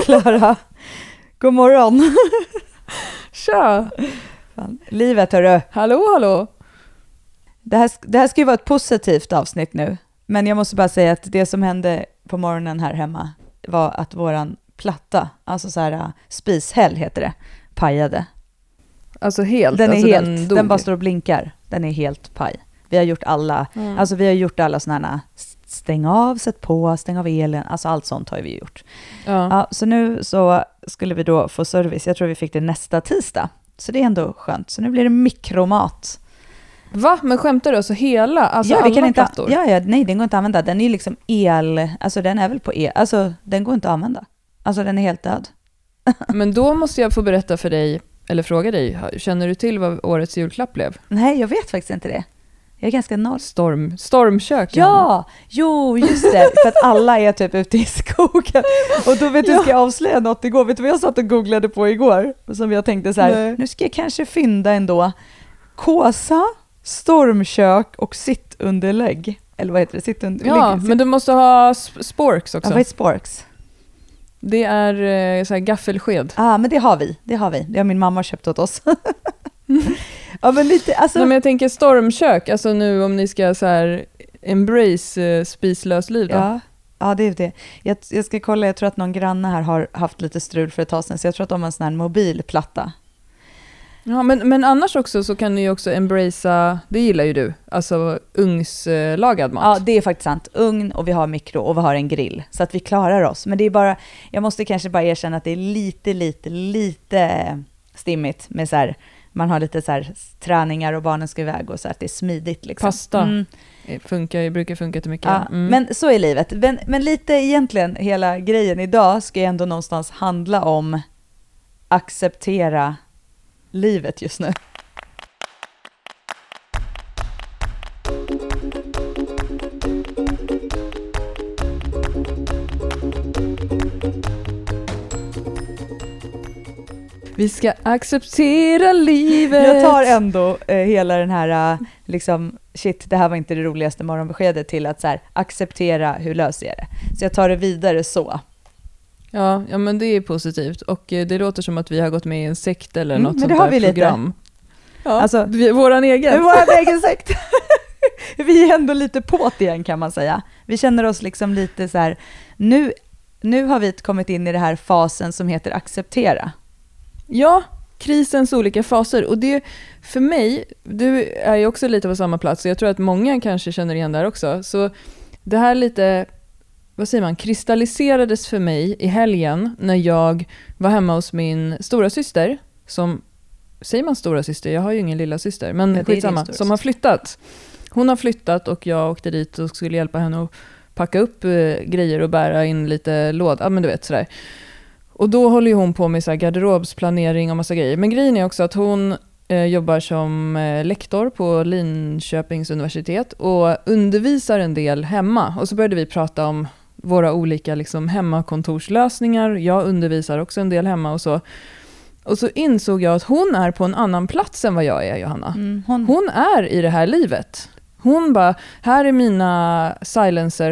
Klara. God morgon. Tja! Fan, Livet hörru. Hallå, hallå! Det här, det här ska ju vara ett positivt avsnitt nu. Men jag måste bara säga att det som hände på morgonen här hemma var att våran platta, alltså så här äh, spishäll heter det, pajade. Alltså helt, Den är alltså helt, den den, bara står och blinkar. Den är helt paj. Vi har gjort alla, Mm. alltså vi har gjort alla sådana här stäng av, sätt på, stäng av elen, alltså allt sånt har vi gjort. ja. Ja, så nu så skulle vi då få service, jag tror vi fick det nästa tisdag. Så det är ändå skönt. Så nu blir det mikromat. Va? Men skämtar du? Alltså hela? Alltså ja, vi kan inte, plattor? ja, ja, nej den går inte att använda. Den är liksom el, alltså den är väl på el, alltså den går inte att använda. Alltså den är helt död. Men då måste jag få berätta för dig, eller fråga dig, känner du till vad årets julklapp blev? Nej, jag vet faktiskt inte det. Jag är ganska noll. Storm, stormkök. Ja, jo, just det. För att alla är typ ute i skogen. Och då vet du, ska jag avslöja något igår. Vet du vad jag satt och googlade på igår? Som jag tänkte så här, Nej. nu ska jag kanske fynda ändå. Kåsa, stormkök och sittunderlägg. Eller vad heter det? Sittunderlägg? Ja, men du måste ha sp- sporks ja, också. vad är sporks? Det är eh, så här gaffelsked. Ja, ah, men det har vi. Det har vi. Det har min mamma köpt åt oss. ja, men lite, alltså. Nej, men jag tänker stormkök, alltså nu om ni ska så här embrace eh, spislös liv då. Ja, ja, det är det. Jag, jag ska kolla, jag tror att någon granne här har haft lite strul för ett tag sedan, så jag tror att de har en sån här mobil platta. Ja, men, men annars också så kan ni ju också embracea, det gillar ju du, alltså ugnslagad mat. Ja, det är faktiskt sant. Ugn och vi har mikro och vi har en grill. Så att vi klarar oss. Men det är bara, jag måste kanske bara erkänna att det är lite, lite, lite stimmigt med så här, man har lite så här träningar och barnen ska iväg och så att det är smidigt liksom. Pasta Mm. Funkar, brukar funka till mycket. Ja, Mm. Men så är livet. Men, men lite egentligen, hela grejen idag ska ju ändå någonstans handla om acceptera livet just nu. Vi ska acceptera livet. Jag tar ändå eh, hela den här, eh, liksom, shit, det här var inte det roligaste morgonbeskedet till att så här, acceptera hur löser jag det. Så jag tar det vidare så. Ja, ja, men det är positivt. Och eh, det låter som att vi har gått med i en sekt eller Mm, något men sånt där program. Ja, Alltså- vi, våran egen. är vår egen sekt. vi är ändå lite på't igen kan man säga. Vi känner oss liksom lite så här, nu, nu har vi kommit in i den här fasen som heter acceptera. Ja, krisens olika faser. Och det, för mig, du är ju också lite på samma plats, och jag tror att många kanske känner igen där också. Så det här lite, vad säger man, kristalliserades för mig i helgen när jag var hemma hos min stora syster som, säger man stora syster? Jag har ju ingen lilla syster, men Ja, skitsamma, som har flyttat. Hon har flyttat och jag åkte dit och skulle hjälpa henne att packa upp eh, grejer och bära in lite låda, ja men du vet sådär. Och då håller hon på med så garderobsplanering och massa grejer. Men grejen är också att hon eh, jobbar som eh, lektor på Linköpings universitet och undervisar en del hemma. Och så började vi prata om våra olika liksom, hemmakontorslösningar. Jag undervisar också en del hemma och så. Och så insåg jag att hon är på en annan plats än vad jag är, Johanna. Mm, hon, Hon är i det här livet. Hon bara, här är mina silencer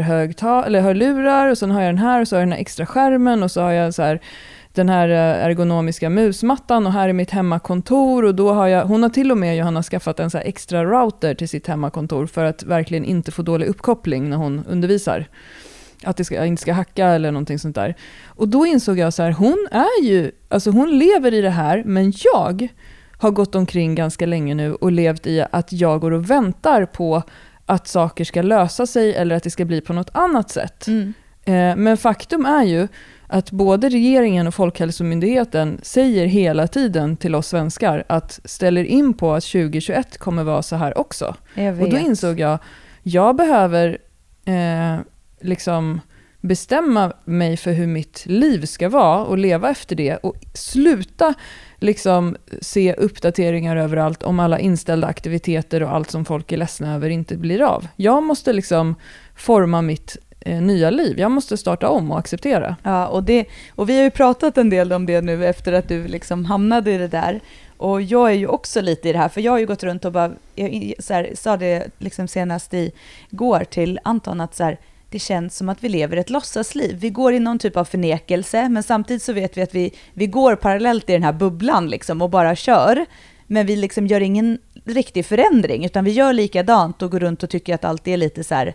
eller hörlurar och sen har jag den här och så har jag den här extra skärmen och så har jag så här, den här eh, ergonomiska musmattan och här är mitt hemmakontor och då har jag, hon har till och med Johanna skaffat en så här extra router till sitt hemmakontor för att verkligen inte få dålig uppkoppling när hon undervisar. Att det ska, inte ska hacka eller någonting sånt där. Och då insåg jag så här, hon är ju, alltså hon lever i det här, men jag har gått omkring ganska länge nu och levt i att jag går och väntar på att saker ska lösa sig eller att det ska bli på något annat sätt. mm, Eh, Men faktum är ju att både regeringen och Folkhälsomyndigheten säger hela tiden till oss svenskar att ställer in på att 2021 kommer vara så här också. Och då insåg jag, jag behöver eh, liksom bestämma mig för hur mitt liv ska vara och leva efter det och sluta liksom se uppdateringar överallt om alla inställda aktiviteter och allt som folk är ledsna över inte blir av. Jag måste liksom forma mitt eh, nya liv. Jag måste starta om och acceptera. Ja, och, det, och vi har ju pratat en del om det nu efter att du liksom hamnade i det där. Och jag är ju också lite i det här, för jag har ju gått runt och bara, jag så här, sa det liksom senast igår till Anton att så här, det känns som att vi lever ett låtsasliv. Vi går i någon typ av förnekelse, men samtidigt så vet vi att vi, vi går parallellt i den här bubblan liksom och bara kör. Men vi liksom gör ingen riktig förändring, utan vi gör likadant och går runt och tycker att allt är lite så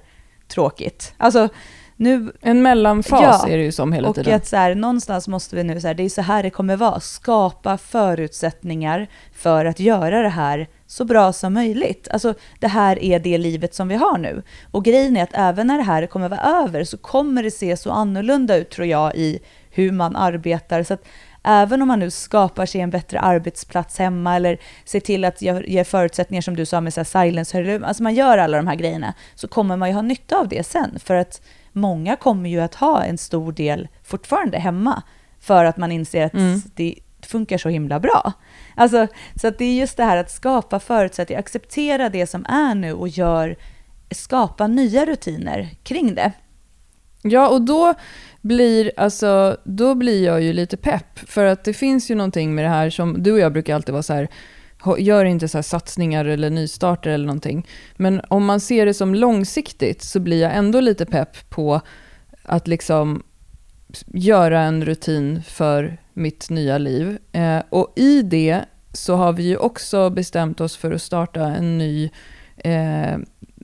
tråkigt. Alltså, nu, en mellanfas ja, är det ju som hela och tiden. Och att så här, någonstans måste vi nu, så här, det är så här det kommer vara, skapa förutsättningar för att göra det här så bra som möjligt. Alltså det här är det livet som vi har nu. Och grejen är att även när det här kommer vara över så kommer det se så annorlunda ut tror jag i hur man arbetar. Så att även om man nu skapar sig en bättre arbetsplats hemma eller ser till att ge förutsättningar som du sa med så silence, alltså man gör alla de här grejerna, så kommer man ju ha nytta av det sen. För att många kommer ju att ha en stor del fortfarande hemma för att man inser att mm. det funkar så himla bra. Alltså, så att det är just det här att skapa förutsättningar, acceptera det som är nu och gör, skapa nya rutiner kring det. Ja, och då blir, alltså, då blir jag ju lite pepp. För att det finns ju någonting med det här som, du och jag brukar alltid vara så här, gör inte så satsningar eller nystarter eller någonting. Men om man ser det som långsiktigt så blir jag ändå lite pepp på att liksom göra en rutin för mitt nya liv. Eh, och i det så har vi ju också bestämt oss för att starta en ny eh,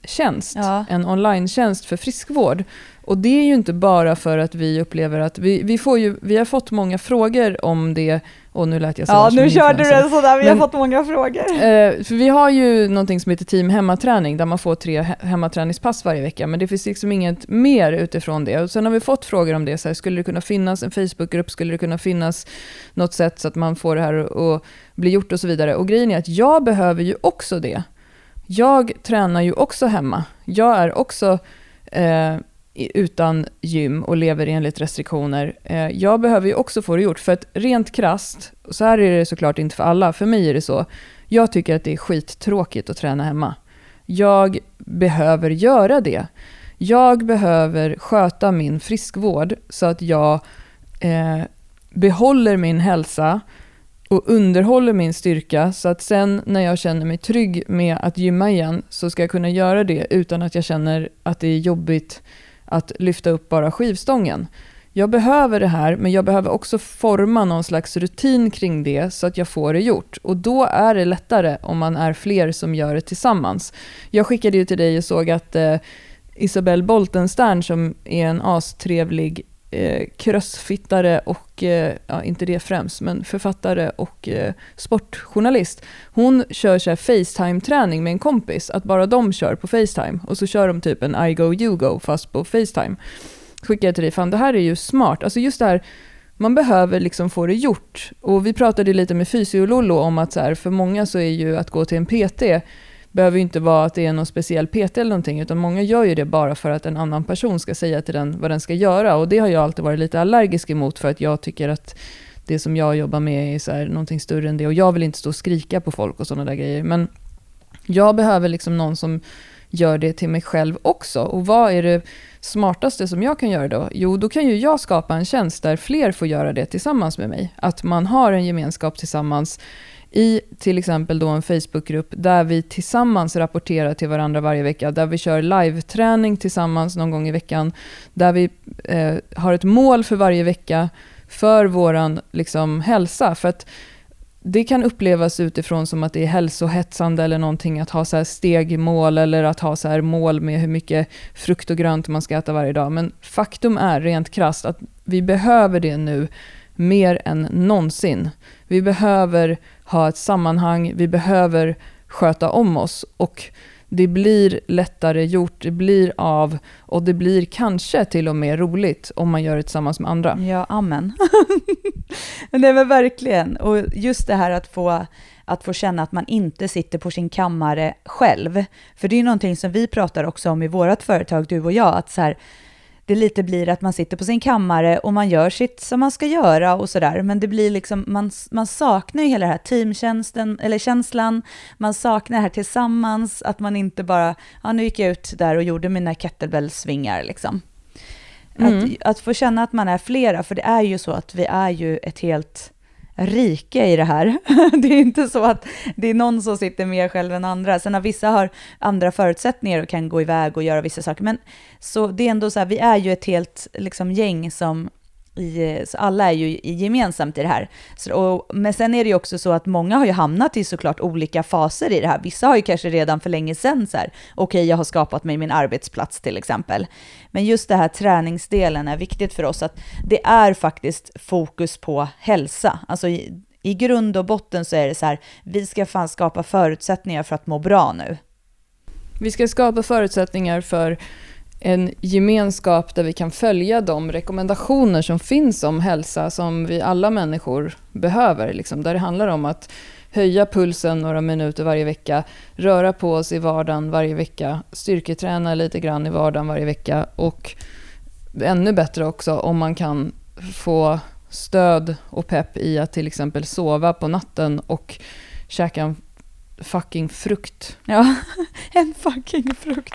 tjänst, ja. en online-tjänst för friskvård. Och det är ju inte bara för att vi upplever att vi, vi får ju, vi har fått många frågor om det och nu lät jag så Ja, nu körde du det sådär, vi Men, har fått många frågor. Eh, för vi har ju någonting som heter team hemmaträning där man får tre hemmaträningspass varje vecka, men det finns liksom inget mer utifrån det. Och sen har vi fått frågor om det, så här, skulle det kunna finnas en Facebookgrupp, skulle det kunna finnas något sätt så att man får det här att bli gjort och så vidare. Och grejen är att jag behöver ju också det. Jag tränar ju också hemma. Jag är också eh, utan gym och lever enligt restriktioner. Eh, jag behöver ju också få det gjort, för att rent krast, så här är det såklart inte för alla, för mig är det så, jag tycker att det är skittråkigt att träna hemma. Jag behöver göra det. Jag behöver sköta min friskvård så att jag eh, behåller min hälsa och underhåller min styrka så att sen när jag känner mig trygg med att gymma igen så ska jag kunna göra det utan att jag känner att det är jobbigt att lyfta upp bara skivstången. Jag behöver det här, men jag behöver också forma någon slags rutin kring det så att jag får det gjort. Och då är det lättare om man är fler som gör det tillsammans. Jag skickade ju till dig och såg att eh, Isabelle Boltenstern som är en astrevlig eh, crossfittare och, eh, ja, inte det främst, men författare och eh, sportjournalist. Hon kör så Facetime-träning med en kompis, att bara de kör på Facetime. Och så kör de typ en I go, you go, fast på Facetime. Skickar jag till dig, fan det här är ju smart. Alltså just det här, man behöver liksom få det gjort. Och vi pratade lite med Fysiolollo om att så här, för många så är ju att gå till en PT behöver ju inte vara att det är någon speciell PT eller någonting, utan många gör ju det bara för att en annan person ska säga till den vad den ska göra. Och det har jag alltid varit lite allergisk emot, för att jag tycker att det som jag jobbar med är så här, någonting större än det. Och jag vill inte stå och skrika på folk och sådana där grejer. Men jag behöver liksom någon som gör det till mig själv också. Och vad är det smartaste som jag kan göra då? Jo, då kan ju jag skapa en tjänst där fler får göra det tillsammans med mig. Att man har en gemenskap tillsammans i till exempel då en Facebookgrupp där vi tillsammans rapporterar till varandra varje vecka, där vi kör live-träning tillsammans någon gång i veckan, där vi eh, har ett mål för varje vecka för vår liksom, hälsa. För att det kan upplevas utifrån som att det är hälsohetsande eller någonting att ha så här stegmål eller att ha så här mål med hur mycket frukt och grönt man ska äta varje dag. Men faktum är rent krast att vi behöver det nu mer än någonsin. Vi behöver ha ett sammanhang, vi behöver sköta om oss och det blir lättare gjort, det blir av och det blir kanske till och med roligt om man gör det tillsammans med andra. Ja, amen. Nej men verkligen, och just det här att få att få känna att man inte sitter på sin kammare själv. För det är ju någonting som vi pratar också om i vårt företag, du och jag, att så här, det lite blir att man sitter på sin kammare och man gör sitt som man ska göra och sådär. Men det blir liksom, man, man saknar ju hela den här teamtjänsten, eller känslan, man saknar det här tillsammans, att man inte bara, ja nu gick jag ut där och gjorde mina kettlebell-svingar liksom. Mm. Att, att få känna att man är flera, för det är ju så att vi är ju ett helt, rike i det här. Det är inte så att det är någon som sitter mer själv än andra. Sen har vissa har andra förutsättningar och kan gå iväg och göra vissa saker. Men så det är ändå så här, vi är ju ett helt liksom, gäng som i, eh, så alla är ju gemensamt i det här. Så, och, men sen är det ju också så att många har ju hamnat i såklart olika faser i det här. Vissa har ju kanske redan för länge sedan så här, okej okay, jag har skapat mig min arbetsplats till exempel. Men just det här träningsdelen är viktigt för oss, att det är faktiskt fokus på hälsa. Alltså i, i grund och botten så är det så här, vi ska fan skapa förutsättningar för att må bra nu. Vi ska skapa förutsättningar för en gemenskap där vi kan följa de rekommendationer som finns om hälsa som vi alla människor behöver. Liksom, där det handlar om att höja pulsen några minuter varje vecka, röra på oss i vardagen varje vecka, styrketräna lite grann i vardagen varje vecka och ännu bättre också om man kan få stöd och pepp i att till exempel sova på natten och käka en fucking frukt. Ja, en fucking frukt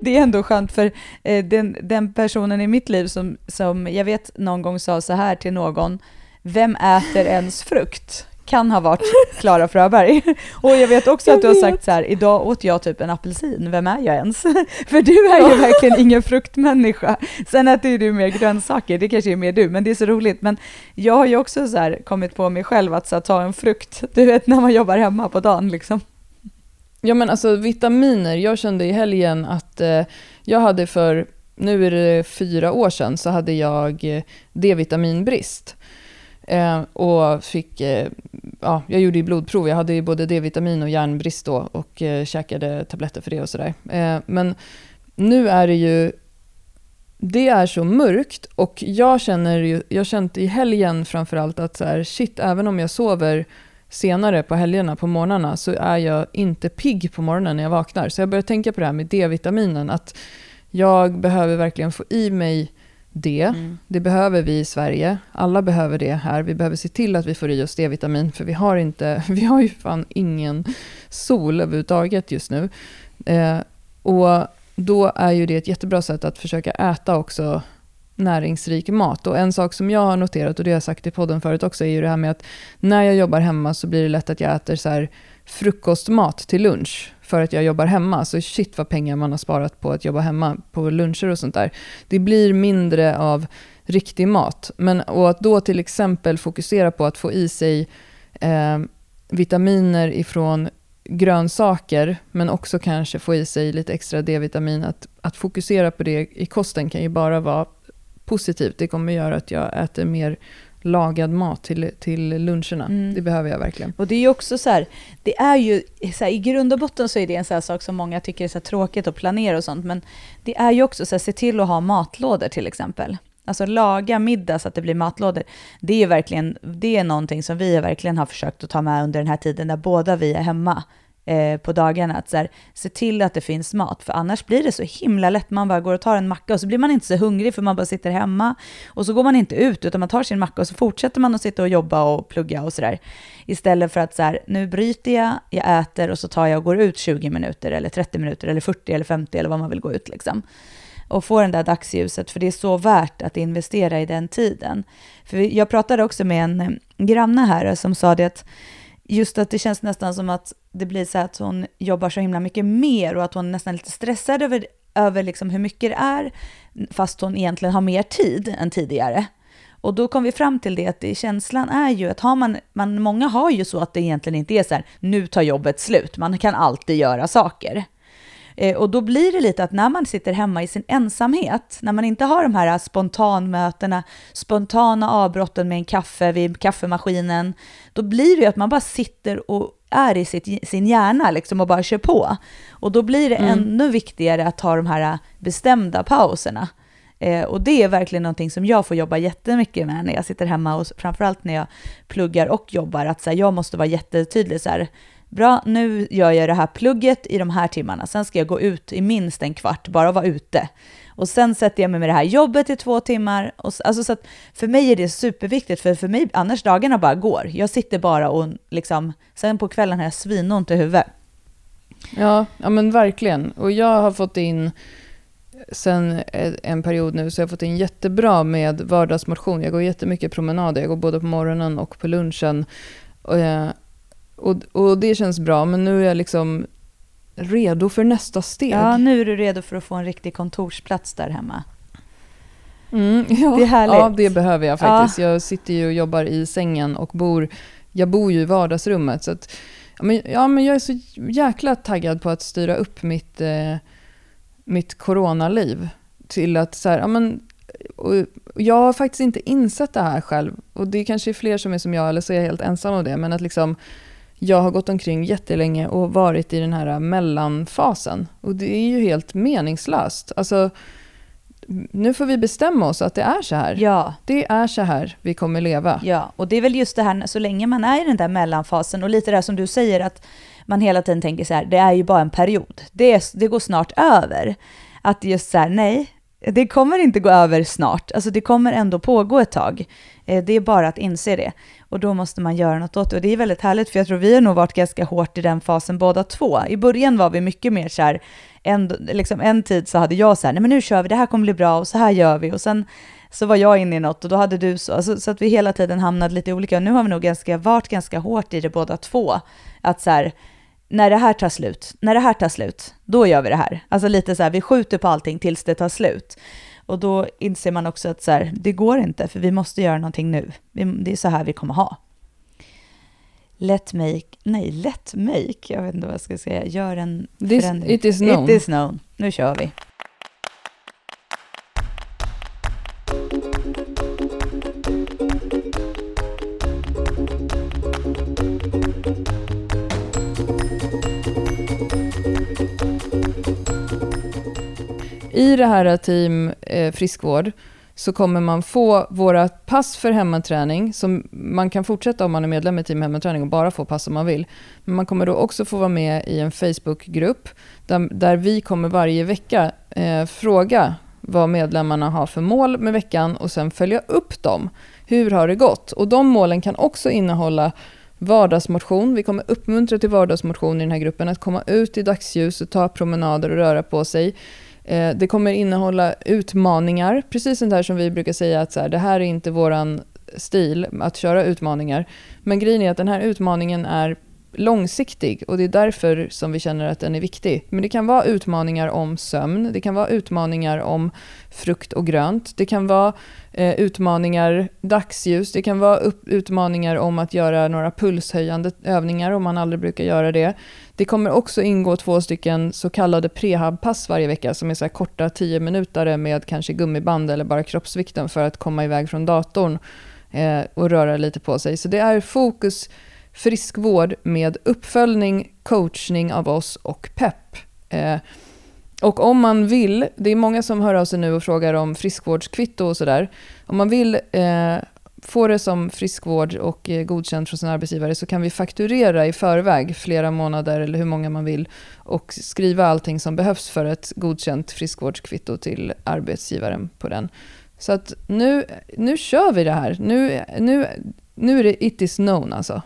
det är ändå skönt för eh, den, den, personen i mitt liv som, som jag vet någon gång sa så här till någon, vem äter ens frukt? Kan ha varit Klara Fröberg. Och jag vet också jag att du har sagt så här, idag åt jag typ en apelsin, vem är jag ens? För du är ju verkligen ingen fruktmänniska. Sen äter du mer grönsaker, det kanske är mer du, men det är så roligt. Men jag har ju också så kommit på mig själv att så här, ta en frukt, du vet när man jobbar hemma på dagen liksom. Ja men alltså vitaminer, jag kände i helgen att eh, jag hade för, nu är det fyra år sedan, så hade jag eh, D-vitaminbrist. Eh, och fick, eh, ja, jag gjorde ju blodprov, jag hade ju både D-vitamin och järnbrist då och eh, käkade tabletter för det och sådär. Eh, men nu är det ju, det är så mörkt och jag känner ju, jag känt i helgen framförallt att så här, shit, även om jag sover senare på helgerna, på morgnarna, så är jag inte pigg på morgonen när jag vaknar. Så jag börjar tänka på det här med D-vitaminen, att jag behöver verkligen få i mig det. Mm. Det behöver vi i Sverige. Alla behöver det här. Vi behöver se till att vi får i oss D-vitamin, för vi har, inte, vi har ju fan ingen sol överhuvudtaget just nu. Eh, och då är ju det ett jättebra sätt att försöka äta också näringsrik mat. Och en sak som jag har noterat, och det har jag sagt i podden förut också, är ju det här med att när jag jobbar hemma så blir det lätt att jag äter så här frukostmat till lunch för att jag jobbar hemma. Så shit vad pengar man har sparat på att jobba hemma på luncher och sånt där. Det blir mindre av riktig mat. Men, och att då till exempel fokusera på att få i sig eh, vitaminer ifrån grönsaker, men också kanske få i sig lite extra D-vitamin. Att, att fokusera på det i kosten kan ju bara vara positivt. Det kommer göra att jag äter mer lagad mat till, till luncherna. Mm. Det behöver jag verkligen. Och det är ju också så här, det är ju, så här, i grund och botten så är det en sån sak som många tycker är så tråkigt att planera och sånt, men det är ju också så här, se till att ha matlådor till exempel. Alltså laga middag så att det blir matlådor. Det är ju verkligen, det är någonting som vi verkligen har försökt att ta med under den här tiden där båda vi är hemma eh, på dagarna. Att så här, se till att det finns mat, för annars blir det så himla lätt. Man bara går och tar en macka och så blir man inte så hungrig för man bara sitter hemma. Och så går man inte ut utan man tar sin macka och så fortsätter man att sitta och jobba och plugga och sådär. Istället för att så här, nu bryter jag, jag äter och så tar jag och går ut 20 minuter eller 30 minuter eller 40 eller 50 eller vad man vill gå ut liksom och få den där dagsljuset, för det är så värt att investera i den tiden. För jag pratade också med en eh, granne här som sa det att just att det känns nästan som att det blir så att hon jobbar så himla mycket mer och att hon är nästan lite stressad över, över liksom hur mycket det är, fast hon egentligen har mer tid än tidigare. Och då kom vi fram till det att det, känslan är ju att har man, man, många har ju så att det egentligen inte är så här, nu tar jobbet slut, man kan alltid göra saker. Eh, och då blir det lite att när man sitter hemma i sin ensamhet, när man inte har de här spontanmötena, spontana avbrotten med en kaffe vid kaffemaskinen, då blir det ju att man bara sitter och är i sitt, sin hjärna liksom och bara kör på. Och då blir det mm. ännu viktigare att ta de här bestämda pauserna. Eh, och det är verkligen någonting som jag får jobba jättemycket med när jag sitter hemma och framförallt när jag pluggar och jobbar, att så här, jag måste vara jättetydlig så här, bra, nu gör jag det här plugget i de här timmarna, sen ska jag gå ut i minst en kvart, bara vara ute. Och sen sätter jag mig med det här jobbet i två timmar. Och, alltså, så att för mig är det superviktigt, för för mig, annars dagarna bara går. Jag sitter bara och liksom, sen på kvällen har jag svinont i huvudet. Ja, ja men verkligen. Och jag har fått in sen eh, en period nu så jag har fått in jättebra med vardagsmotion. Jag går jättemycket promenader. Jag går både på morgonen och på lunchen. Och, eh, och, och det känns bra, men nu är jag liksom redo för nästa steg. Ja, nu är du redo för att få en riktig kontorsplats där hemma. Mm, ja. Det är härligt. Ja, det behöver jag faktiskt. Ja. Jag sitter ju och jobbar i sängen och bor, jag bor ju i vardagsrummet. Så att, ja, men, ja, men jag är så jäkla taggad på att styra upp mitt, eh, mitt coronaliv. Till att så här, ja, men, jag har faktiskt inte insett det här själv. Och det kanske är fler som är som jag, eller så är jag helt ensam om det. Men att liksom, jag har gått omkring jättelänge och varit i den här mellanfasen. Och det är ju helt meningslöst. Alltså, nu får vi bestämma oss att det är så här. Ja. Det är så här vi kommer leva. Ja, och det är väl just det här, så länge man är i den där mellanfasen och lite det som du säger att man hela tiden tänker så här, det är ju bara en period. Det, är, det går snart över. Att just så här, nej, det kommer inte gå över snart. Alltså det kommer ändå pågå ett tag. Eh, det är bara att inse det. Och då måste man göra något åt det. Och det är väldigt härligt, för jag tror vi har nog varit ganska hårt i den fasen båda två. I början var vi mycket mer så här, en, liksom en tid så hade jag så här, nej men nu kör vi, det här kommer bli bra och så här gör vi. Och sen så var jag inne i något och då hade du så, alltså, så att vi hela tiden hamnade lite olika. Och nu har vi nog ganska, varit ganska hårt i det båda två. Att så här, när det här tar slut, när det här tar slut, då gör vi det här. Alltså lite så här, vi skjuter på allting tills det tar slut. Och då inser man också att så här, det går inte, för vi måste göra någonting nu. Det är så här vi kommer ha. Let make, nej, let make, jag vet inte vad jag ska säga, gör en This, förändring. It is known. It is known. Nu kör vi. I det här Team eh, Friskvård så kommer man få våra pass för hemmaträning, som man kan fortsätta om man är medlem i Team Hemmaträning och bara få pass om man vill. Men man kommer då också få vara med i en Facebookgrupp där, där vi kommer varje vecka eh, fråga vad medlemmarna har för mål med veckan och sen följa upp dem. Hur har det gått? Och de målen kan också innehålla vardagsmotion. Vi kommer uppmuntra till vardagsmotion i den här gruppen, att komma ut i dagsljus och ta promenader och röra på sig. Eh, det kommer innehålla utmaningar, precis sånt här som vi brukar säga att så här, det här är inte våran stil att köra utmaningar. Men grejen är att den här utmaningen är långsiktig och det är därför som vi känner att den är viktig. Men det kan vara utmaningar om sömn, det kan vara utmaningar om frukt och grönt, det kan vara eh, utmaningar dagsljus, det kan vara upp, utmaningar om att göra några pulshöjande övningar om man aldrig brukar göra det. Det kommer också ingå två stycken så kallade prehab-pass varje vecka som är så korta 10 minuter med kanske gummiband eller bara kroppsvikten för att komma iväg från datorn eh, och röra lite på sig. Så det är fokus friskvård med uppföljning, coachning av oss och pepp. Eh, och om man vill, det är många som hör av sig nu och frågar om friskvårdskvitto och sådär. Om man vill eh, få det som friskvård och eh, godkänt från sin arbetsgivare så kan vi fakturera i förväg flera månader eller hur många man vill och skriva allting som behövs för ett godkänt friskvårdskvitto till arbetsgivaren på den. Så att nu, nu kör vi det här. Nu, nu, nu är det it is known alltså.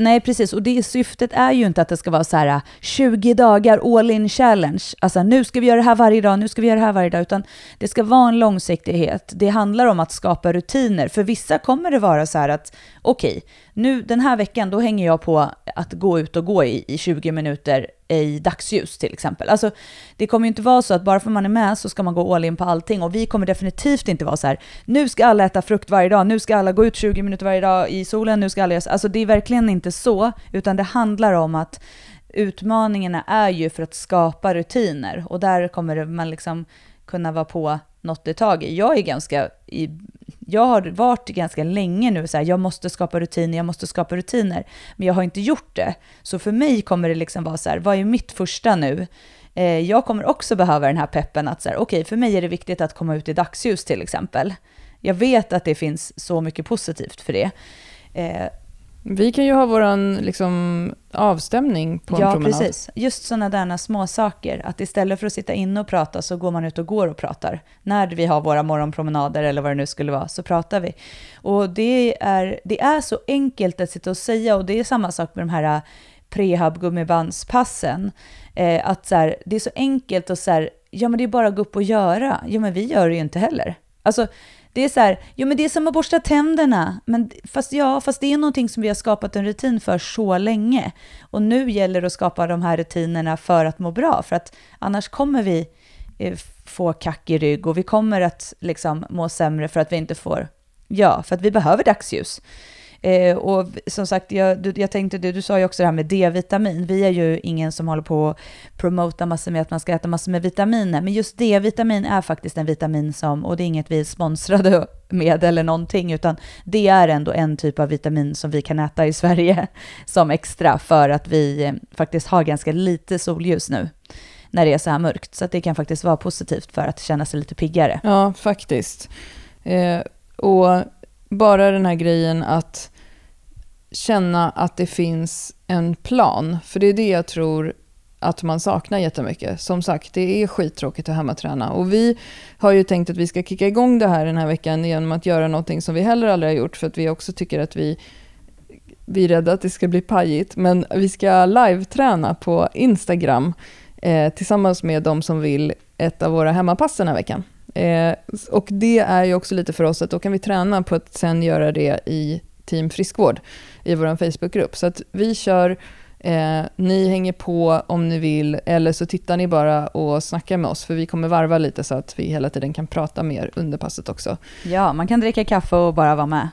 Nej, precis. Och det syftet är ju inte att det ska vara så här äh, 20 dagar all in challenge. Alltså nu ska vi göra det här varje dag, nu ska vi göra det här varje dag. Utan det ska vara en långsiktighet. Det handlar om att skapa rutiner. För vissa kommer det vara så här att okej, okay, nu den här veckan då hänger jag på att gå ut och gå i, i 20 minuter i dagsljus till exempel. Alltså, det kommer ju inte vara så att bara för man är med så ska man gå all in på allting och vi kommer definitivt inte vara så här, nu ska alla äta frukt varje dag, nu ska alla gå ut 20 minuter varje dag i solen, nu ska alla göra Alltså det är verkligen inte så, utan det handlar om att utmaningarna är ju för att skapa rutiner och där kommer man liksom kunna vara på något i taget. Jag är ganska i jag har varit ganska länge nu så här, jag måste skapa rutiner, jag måste skapa rutiner, men jag har inte gjort det. Så för mig kommer det liksom vara så här, vad är mitt första nu? Eh, jag kommer också behöva den här peppen att så här, okej, okay, för mig är det viktigt att komma ut i dagsljus till exempel. Jag vet att det finns så mycket positivt för det. Eh, vi kan ju ha våran liksom, avstämning på en ja, promenad. Ja, precis. Just sådana där små saker. Att istället för att sitta inne och prata så går man ut och går och pratar. När vi har våra morgonpromenader eller vad det nu skulle vara så pratar vi. Och det är, det är så enkelt att sitta och säga och det är samma sak med de här prehab gummibandspassen. Eh, att så här, det är så enkelt och så här, ja men det är bara att gå upp och göra. Ja men vi gör det ju inte heller. Alltså det är så här, jo men det är som att borsta tänderna. Men fast ja, fast det är någonting som vi har skapat en rutin för så länge. Och nu gäller det att skapa de här rutinerna för att må bra. För att annars kommer vi eh, få kack i rygg och vi kommer att liksom må sämre för att vi inte får, ja, för att vi behöver dagsljus. Eh, och som sagt, jag, du, jag tänkte, du, du sa ju också det här med D-vitamin. Vi är ju ingen som håller på att promota massor med att man ska äta massor med vitaminer, men just D-vitamin är faktiskt en vitamin som, och det är inget vi är sponsrade med eller någonting, utan det är ändå en typ av vitamin som vi kan äta i Sverige som extra för att vi eh, faktiskt har ganska lite solljus nu när det är så här mörkt. Så det kan faktiskt vara positivt för att känna sig lite piggare. Ja, faktiskt. Eh, och bara den här grejen att känna att det finns en plan. För det är det jag tror att man saknar jättemycket. Som sagt, det är skittråkigt att hemmaträna. Och vi har ju tänkt att vi ska kicka igång det här den här veckan genom att göra någonting som vi heller aldrig har gjort. För att vi också tycker att vi, vi är rädda att det ska bli pajigt. Men vi ska live-träna på Instagram eh, tillsammans med de som vill ett av våra hemmapass den här veckan. Eh, och det är ju också lite för oss att då kan vi träna på att sen göra det i Team Friskvård i vår Facebookgrupp. Så att vi kör, eh, ni hänger på om ni vill, eller så tittar ni bara och snackar med oss, för vi kommer varva lite så att vi hela tiden kan prata mer under passet också. Ja, man kan dricka kaffe och bara vara med.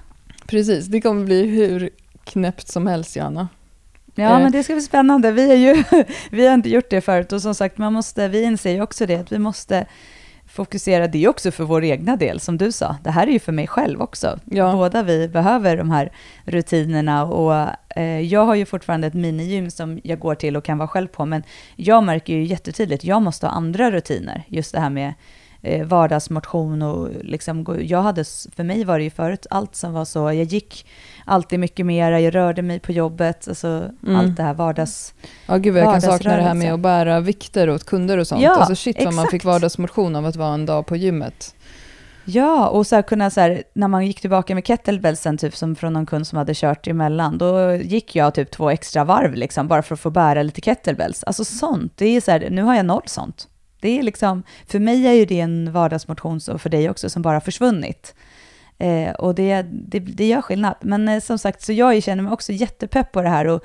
Precis, det kommer bli hur knäppt som helst, Johanna. Ja, eh. men det ska bli spännande. Vi, är ju, vi har inte gjort det förut och som sagt, man måste, vi inser ju också det, att vi måste fokusera det också för vår egna del, som du sa. Det här är ju för mig själv också. Ja. Båda vi behöver de här rutinerna och eh, jag har ju fortfarande ett minigym som jag går till och kan vara själv på, men jag märker ju jättetydligt, jag måste ha andra rutiner. Just det här med eh, vardagsmotion och liksom, jag hade, för mig var det ju förut allt som var så, jag gick alltid mycket mera, jag rörde mig på jobbet, alltså mm. allt det här vardags... Ja, gud jag kan sakna det här med att bära vikter åt kunder och sånt. Ja, alltså shit exakt. vad man fick vardagsmotion av att vara en dag på gymmet. Ja, och så kunna så här, när man gick tillbaka med kettlebellsen, typ som från någon kund som hade kört emellan, då gick jag typ två extra varv liksom, bara för att få bära lite kettlebells. Alltså sånt, det är så här, nu har jag noll sånt. Det är liksom, för mig är ju det en vardagsmotion, och för dig också, som bara försvunnit. Eh, och det, det, det gör skillnad. Men eh, som sagt, så jag känner mig också jättepepp på det här och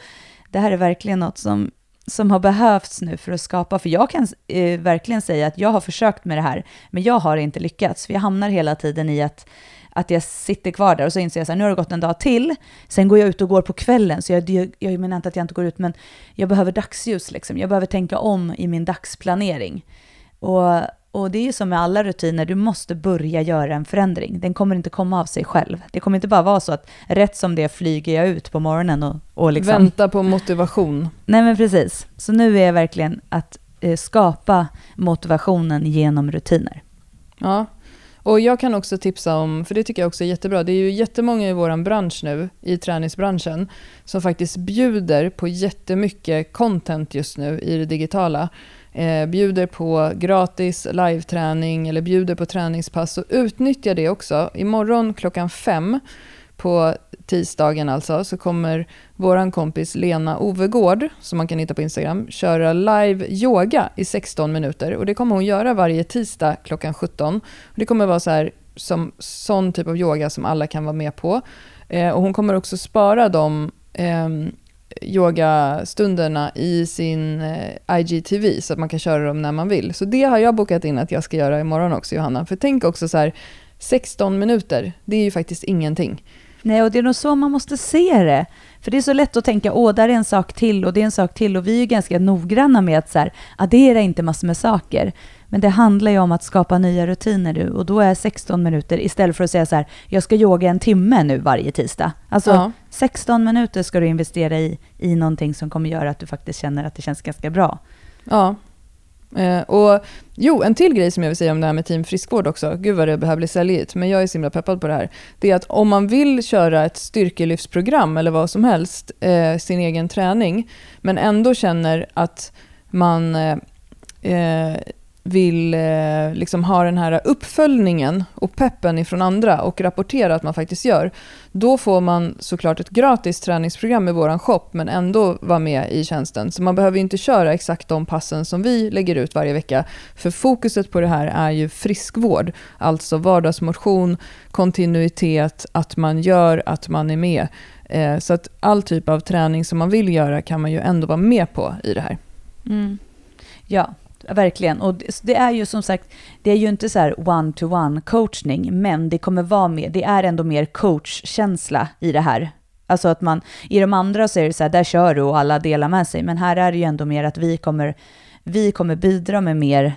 det här är verkligen något som, som har behövts nu för att skapa, för jag kan eh, verkligen säga att jag har försökt med det här, men jag har inte lyckats, för jag hamnar hela tiden i att att jag sitter kvar där och så inser jag att nu har det gått en dag till. Sen går jag ut och går på kvällen, så jag, jag, jag menar inte att jag inte går ut, men jag behöver dagsljus. Liksom. Jag behöver tänka om i min dagsplanering. Och, och det är ju som med alla rutiner, du måste börja göra en förändring. Den kommer inte komma av sig själv. Det kommer inte bara vara så att rätt som det flyger jag ut på morgonen och, och liksom... Vänta på motivation. Nej men precis. Så nu är jag verkligen att eh, skapa motivationen genom rutiner. Ja, och jag kan också tipsa om, för det tycker jag också är jättebra, det är ju jättemånga i vår bransch nu, i träningsbranschen, som faktiskt bjuder på jättemycket content just nu i det digitala eh, bjuder på gratis live-träning eller bjuder på träningspass. Och utnyttja det också. Imorgon klockan fem på tisdagen alltså, så kommer vår kompis Lena Ovegård, som man kan hitta på Instagram, köra live yoga i 16 minuter. Och det kommer hon göra varje tisdag klockan 17. Och det kommer vara så här, som, sån typ av yoga som alla kan vara med på. Eh, och hon kommer också spara de eh, yogastunderna i sin eh, IGTV så att man kan köra dem när man vill. Så det har jag bokat in att jag ska göra imorgon också Johanna. För tänk också så här, 16 minuter, det är ju faktiskt ingenting. Nej, och det är nog så man måste se det. För det är så lätt att tänka, åh, där är en sak till och det är en sak till. Och vi är ju ganska noggranna med att så här, addera inte massor med saker. Men det handlar ju om att skapa nya rutiner nu och då är 16 minuter istället för att säga så här, jag ska yoga en timme nu varje tisdag. Alltså ja. 16 minuter ska du investera i, i någonting som kommer göra att du faktiskt känner att det känns ganska bra. Ja. Eh, och jo, en till grej som jag vill säga om det här med team friskvård också. Gud vad det behöver bli säljigt, men jag är så himla peppad på det här. Det är att om man vill köra ett styrkelyftsprogram eller vad som helst, eh, sin egen träning, men ändå känner att man eh, eh vill eh, liksom ha den här uppföljningen och peppen ifrån andra och rapportera att man faktiskt gör, då får man såklart ett gratis träningsprogram i vår shop men ändå vara med i tjänsten. Så man behöver inte köra exakt de passen som vi lägger ut varje vecka. För fokuset på det här är ju friskvård, alltså vardagsmotion, kontinuitet, att man gör, att man är med. Eh, så att all typ av träning som man vill göra kan man ju ändå vara med på i det här. Mm. Ja, verkligen. Och det är ju som sagt, det är ju inte så här one-to-one coachning, men det kommer vara mer, det är ändå mer coachkänsla i det här. Alltså att man, i de andra så är det så här, där kör du och alla delar med sig, men här är det ju ändå mer att vi kommer, vi kommer bidra med mer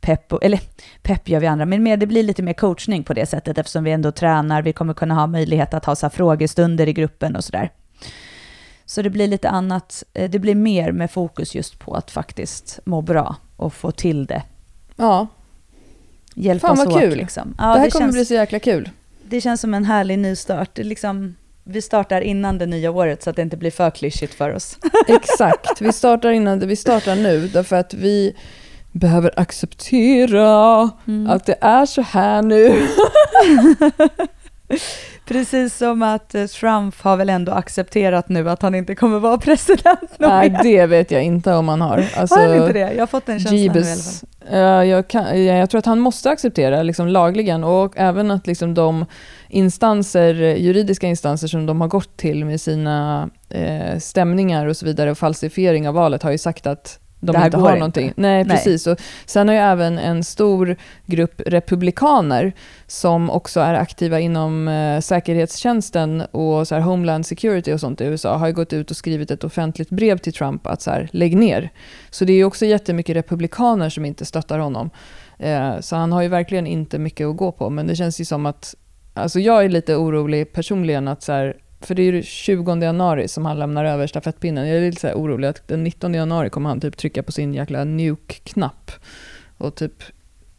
pepp, och, eller pepp gör vi andra, men mer, det blir lite mer coachning på det sättet eftersom vi ändå tränar, vi kommer kunna ha möjlighet att ha så frågestunder i gruppen och sådär. Så det blir lite annat, eh, det blir mer med fokus just på att faktiskt må bra och få till det. Ja. Hjälpas Fan vad åt, kul. Liksom. Ja, det här det kommer känns, bli så jäkla kul. det känns som en härlig nystart. Det liksom, vi startar innan det nya året så att det inte blir för klyschigt för oss. Exakt, vi startar innan vi startar nu därför att vi behöver acceptera Mm. att det är så här nu. Precis som att eh, Trump har väl ändå accepterat nu att han inte kommer vara president Nej, det vet jag inte om han har. Alltså, har han inte det? Jag har fått en känsla nu i alla fall. Jeebus. Ja, jag, kan, ja, jag tror att han måste acceptera liksom, lagligen och även att liksom, de instanser, juridiska instanser som de har gått till med sina eh, stämningar och så vidare och falsifiering av valet har ju sagt att de inte har inte. någonting. Nej, Nej. precis. Och sen har ju även en stor grupp republikaner som också är aktiva inom eh, säkerhetstjänsten och så här, Homeland Security och sånt i USA har ju gått ut och skrivit ett offentligt brev till Trump att så här, lägg ner. Så det är också jättemycket republikaner som inte stöttar honom. Eh, så han har ju verkligen inte mycket att gå på. Men det känns ju som att, alltså jag är lite orolig personligen att så här, för det är ju 20 januari som han lämnar över stafettpinnen. Jag är lite så här orolig att den 19 januari kommer han typ trycka på sin jäkla nuke-knapp och typ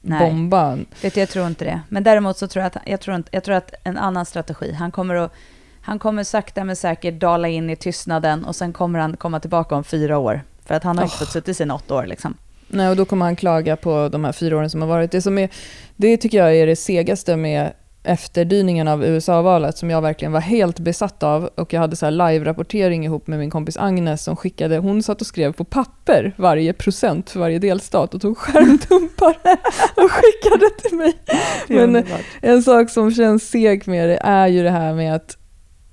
Nej. bomba. Vet du, jag tror inte det. Men däremot så tror jag att, jag tror inte, jag tror att en annan strategi, han kommer att han kommer sakta men säkert dala in i tystnaden och sen kommer han komma tillbaka om fyra år. För att han har inte Oh. fått suttit sina åtta år liksom. Nej, och då kommer han klaga på de här fyra åren som har varit. Det, som är, det tycker jag är det segaste med efterdyningen av USA-valet som jag verkligen var helt besatt av. Och jag hade så live-rapportering ihop med min kompis Agnes som skickade, hon satt och skrev på papper varje procent för varje delstat och tog skärmdumpar och skickade till mig. Men en sak som känns seg med det är ju det här med att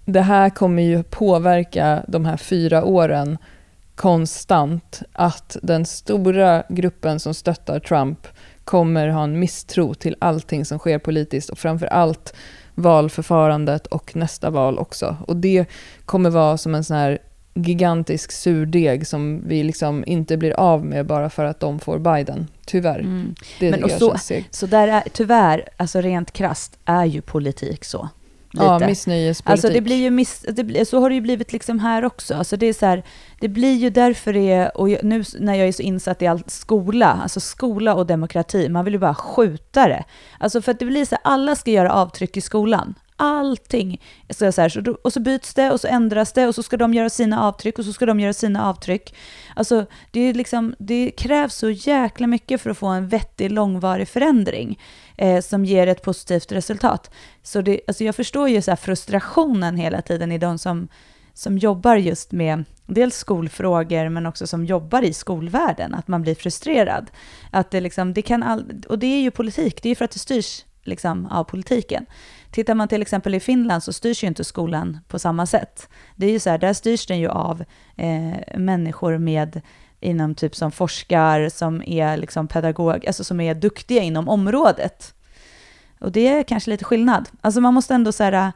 det här kommer ju påverka de här fyra åren konstant. Att den stora gruppen som stöttar Trump kommer ha en misstro till allting som sker politiskt och framför allt valförfarandet och nästa val också. Och det kommer vara som en sån här gigantisk surdeg som vi liksom inte blir av med bara för att de får Biden. Tyvärr. Mm. Det Men och så-. Så där är, tyvärr, alltså rent krasst, är ju politik så. Ja, Lite. missnöjespolitik. Alltså det blir ju miss, det blir, så har det ju blivit liksom här också. Alltså det är så här, det blir ju därför det är, och jag, nu när jag är så insatt i allt skola, alltså skola och demokrati, man vill ju bara skjuta det. Alltså för att det blir så här, alla ska göra avtryck i skolan. Allting. Så så här, så då, och så byts det och så ändras det och så ska de göra sina avtryck och så ska de göra sina avtryck. Alltså det, är liksom, det krävs så jäkla mycket för att få en vettig långvarig förändring eh, som ger ett positivt resultat. Så det, alltså jag förstår ju så här frustrationen hela tiden i de som, som jobbar just med dels skolfrågor men också som jobbar i skolvärlden, att man blir frustrerad. Att det liksom, det kan all, och det är ju politik, det är ju för att det styrs liksom av politiken. Tittar man till exempel i Finland så styrs ju inte skolan på samma sätt. Det är ju så här, där styrs den ju av eh, människor med inom typ som forskar, som är liksom pedagog, alltså som är duktiga inom området. Och det är kanske lite skillnad. Alltså man måste ändå säga,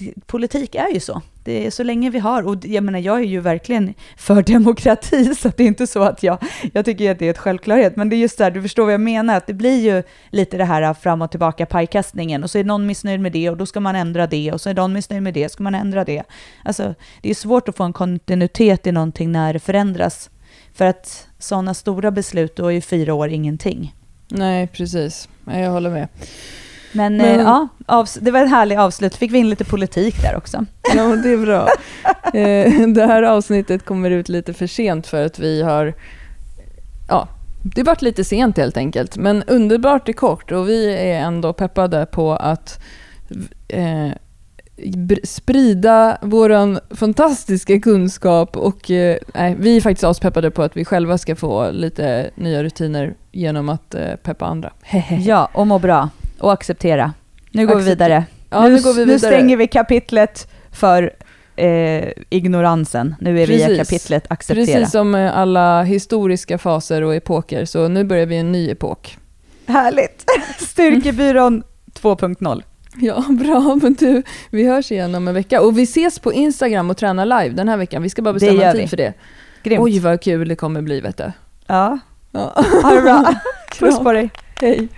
eh, politik är ju så. Det är så länge vi har, och jag menar jag är ju verkligen för demokrati, så det är inte så att jag, jag tycker att det är ett självklarhet, men det är just där, du förstår vad jag menar, att det blir ju lite det här äh, fram och tillbaka pajkastningen, och så är någon missnöjd med det, och då ska man ändra det, och så är någon missnöjd med det, ska man ändra det. Alltså, det är svårt att få en kontinuitet i någonting när det förändras, för att sådana stora beslut, då är ju fyra år ingenting. Nej, precis. Jag håller med. Men, Men- eh, ja, avs- det var ett härligt avslut. Fick vi in lite politik där också. Ja, det är bra. Eh, Det här avsnittet kommer ut lite för sent för att vi har... Ja, det vart lite sent helt enkelt, men underbart är kort och vi är ändå peppade på att eh, sprida våran fantastiska kunskap och eh, vi är faktiskt aspeppade på att vi själva ska få lite nya rutiner genom att eh, peppa andra. Ja, och må bra. Och acceptera. Nu går vi Acceptera. vidare. Ja, nu, nu går vi nu vidare. stänger vi kapitlet för eh, ignoransen. Nu är vi i Precis. kapitlet acceptera. Precis som eh, alla historiska faser och epoker, så nu börjar vi en ny epok. Härligt! Styrkebyrån 2.0. Ja, bra. Men du, vi hörs igen om en vecka. Och vi ses på Instagram och tränar live den här veckan. Vi ska bara bestämma en tid vi. för det. Grymt. Oj, vad kul det kommer bli, vet du. Ja, Ja. ha det bra. Puss på dig. Hej.